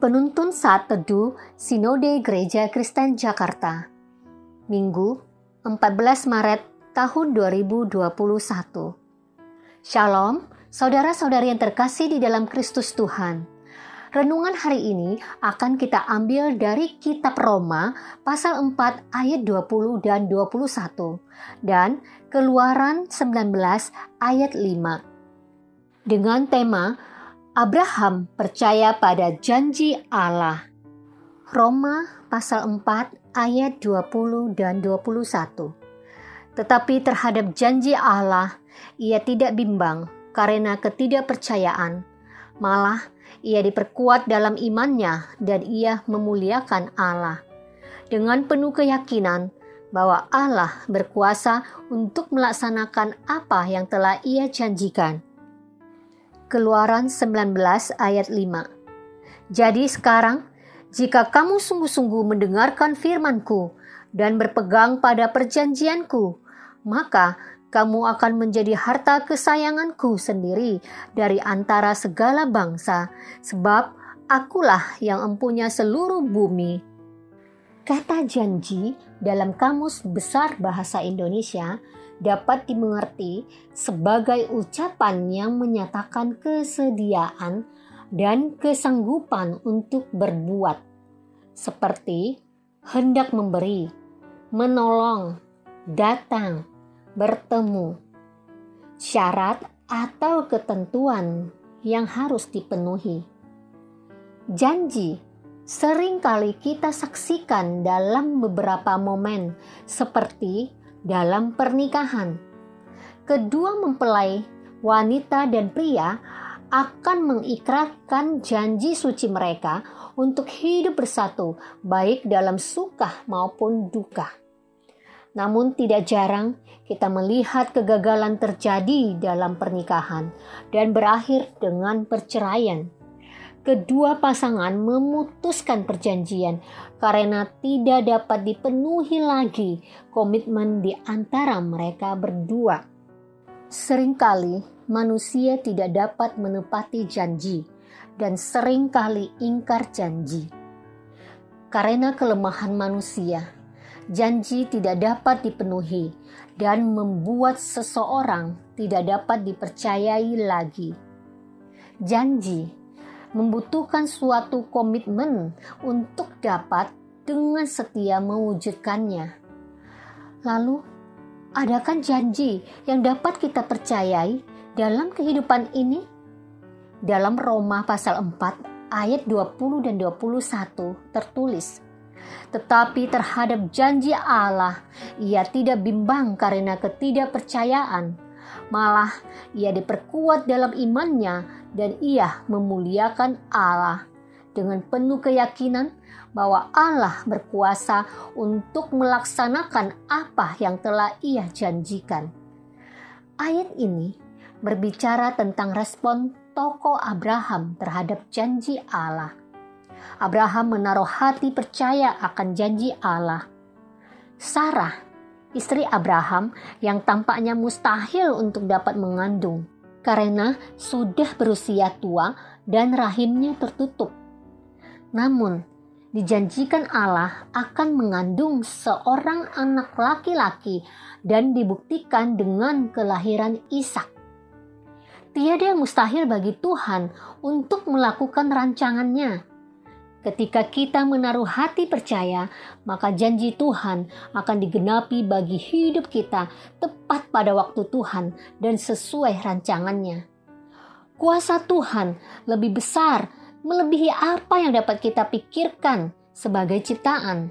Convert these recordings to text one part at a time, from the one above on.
Penuntun Saat Teduh Sinode Gereja Kristen Jakarta Minggu 14 Maret tahun 2021 Shalom, saudara-saudari yang terkasih di dalam Kristus Tuhan. Renungan hari ini akan kita ambil dari kitab Roma pasal 4 ayat 20 dan 21 dan Keluaran 19 ayat 5. Dengan tema Abraham percaya pada janji Allah. Roma pasal 4 ayat 20 dan 21. Tetapi terhadap janji Allah, ia tidak bimbang karena ketidakpercayaan. Malah, ia diperkuat dalam imannya dan ia memuliakan Allah. Dengan penuh keyakinan bahwa Allah berkuasa untuk melaksanakan apa yang telah ia janjikan Keluaran 19 ayat 5. Jadi sekarang, jika kamu sungguh-sungguh mendengarkan firmanku dan berpegang pada perjanjianku, maka kamu akan menjadi harta kesayanganku sendiri dari antara segala bangsa, sebab akulah yang empunya seluruh bumi. Kata janji dalam Kamus Besar Bahasa Indonesia dapat dimengerti sebagai ucapan yang menyatakan kesediaan dan kesanggupan untuk berbuat, seperti hendak memberi, menolong, datang, bertemu, syarat atau ketentuan yang harus dipenuhi. Janji sering kali kita saksikan dalam beberapa momen, seperti dalam pernikahan. Kedua mempelai, wanita dan pria, akan mengikrarkan janji suci mereka untuk hidup bersatu, baik dalam suka maupun duka. Namun, tidak jarang kita melihat kegagalan terjadi dalam pernikahan dan berakhir dengan perceraian kedua pasangan memutuskan perjanjian karena tidak dapat dipenuhi lagi komitmen di antara mereka berdua. Seringkali manusia tidak dapat menepati janji dan sering kali ingkar janji. Karena kelemahan manusia, janji tidak dapat dipenuhi dan membuat seseorang tidak dapat dipercayai lagi. Janji membutuhkan suatu komitmen untuk dapat dengan setia mewujudkannya. Lalu, adakah janji yang dapat kita percayai dalam kehidupan ini? Dalam Roma pasal 4 ayat 20 dan 21 tertulis, tetapi terhadap janji Allah ia tidak bimbang karena ketidakpercayaan malah ia diperkuat dalam imannya dan ia memuliakan Allah dengan penuh keyakinan bahwa Allah berkuasa untuk melaksanakan apa yang telah ia janjikan. Ayat ini berbicara tentang respon tokoh Abraham terhadap janji Allah. Abraham menaruh hati percaya akan janji Allah. Sarah istri Abraham yang tampaknya mustahil untuk dapat mengandung karena sudah berusia tua dan rahimnya tertutup. Namun, dijanjikan Allah akan mengandung seorang anak laki-laki dan dibuktikan dengan kelahiran Ishak. Tiada yang mustahil bagi Tuhan untuk melakukan rancangannya Ketika kita menaruh hati percaya, maka janji Tuhan akan digenapi bagi hidup kita tepat pada waktu Tuhan dan sesuai rancangannya. Kuasa Tuhan lebih besar, melebihi apa yang dapat kita pikirkan sebagai ciptaan.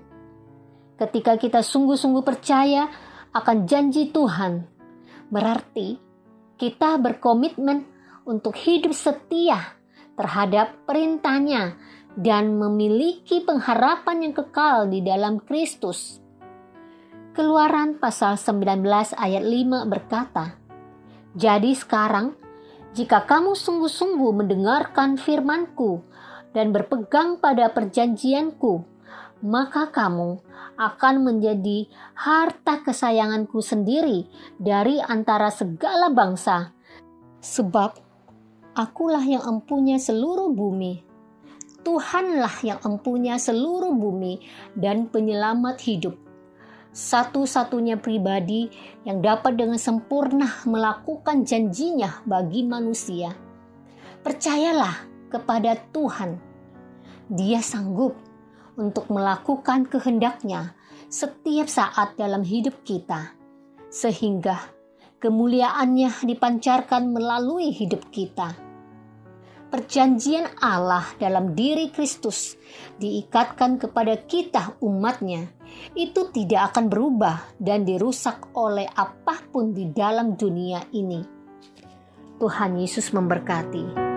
Ketika kita sungguh-sungguh percaya akan janji Tuhan, berarti kita berkomitmen untuk hidup setia terhadap perintahnya dan memiliki pengharapan yang kekal di dalam Kristus. Keluaran pasal 19 ayat 5 berkata, Jadi sekarang, jika kamu sungguh-sungguh mendengarkan firmanku dan berpegang pada perjanjianku, maka kamu akan menjadi harta kesayanganku sendiri dari antara segala bangsa, sebab akulah yang empunya seluruh bumi Tuhanlah yang empunya seluruh bumi dan penyelamat hidup. Satu-satunya pribadi yang dapat dengan sempurna melakukan janjinya bagi manusia. Percayalah kepada Tuhan. Dia sanggup untuk melakukan kehendaknya setiap saat dalam hidup kita. Sehingga kemuliaannya dipancarkan melalui hidup kita perjanjian Allah dalam diri Kristus diikatkan kepada kita umatnya, itu tidak akan berubah dan dirusak oleh apa pun di dalam dunia ini. Tuhan Yesus memberkati.